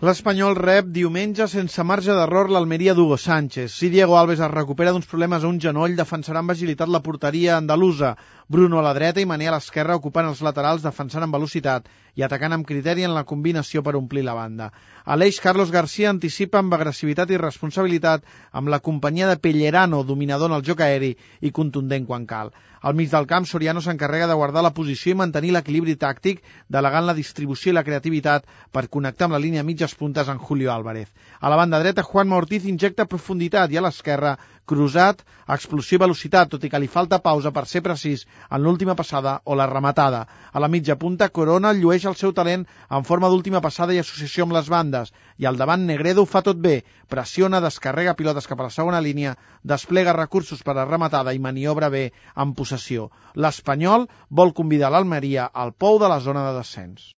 L'Espanyol rep diumenge sense marge d'error l'Almeria d'Hugo Sánchez. Si Diego Alves es recupera d'uns problemes a un genoll, defensarà amb agilitat la porteria andalusa. Bruno a la dreta i Mané a l'esquerra ocupant els laterals defensant amb velocitat i atacant amb criteri en la combinació per omplir la banda. Aleix Carlos García anticipa amb agressivitat i responsabilitat amb la companyia de Pellerano, dominador en el joc aeri i contundent quan cal. Al mig del camp, Soriano s'encarrega de guardar la posició i mantenir l'equilibri tàctic, delegant la distribució i la creativitat per connectar amb la línia mitges puntes en Julio Álvarez. A la banda dreta, Juan Ortiz injecta profunditat i a l'esquerra, Cruzat, explosió i velocitat, tot i que li falta pausa per ser precís en l'última passada o la rematada. A la mitja punta, Corona llueix el seu talent en forma d'última passada i associació amb les bandes. I al davant, Negredo fa tot bé. Pressiona, descarrega pilotes cap a la segona línia, desplega recursos per a rematada i maniobra bé en possessió. L'Espanyol vol convidar l'Almeria al pou de la zona de descens.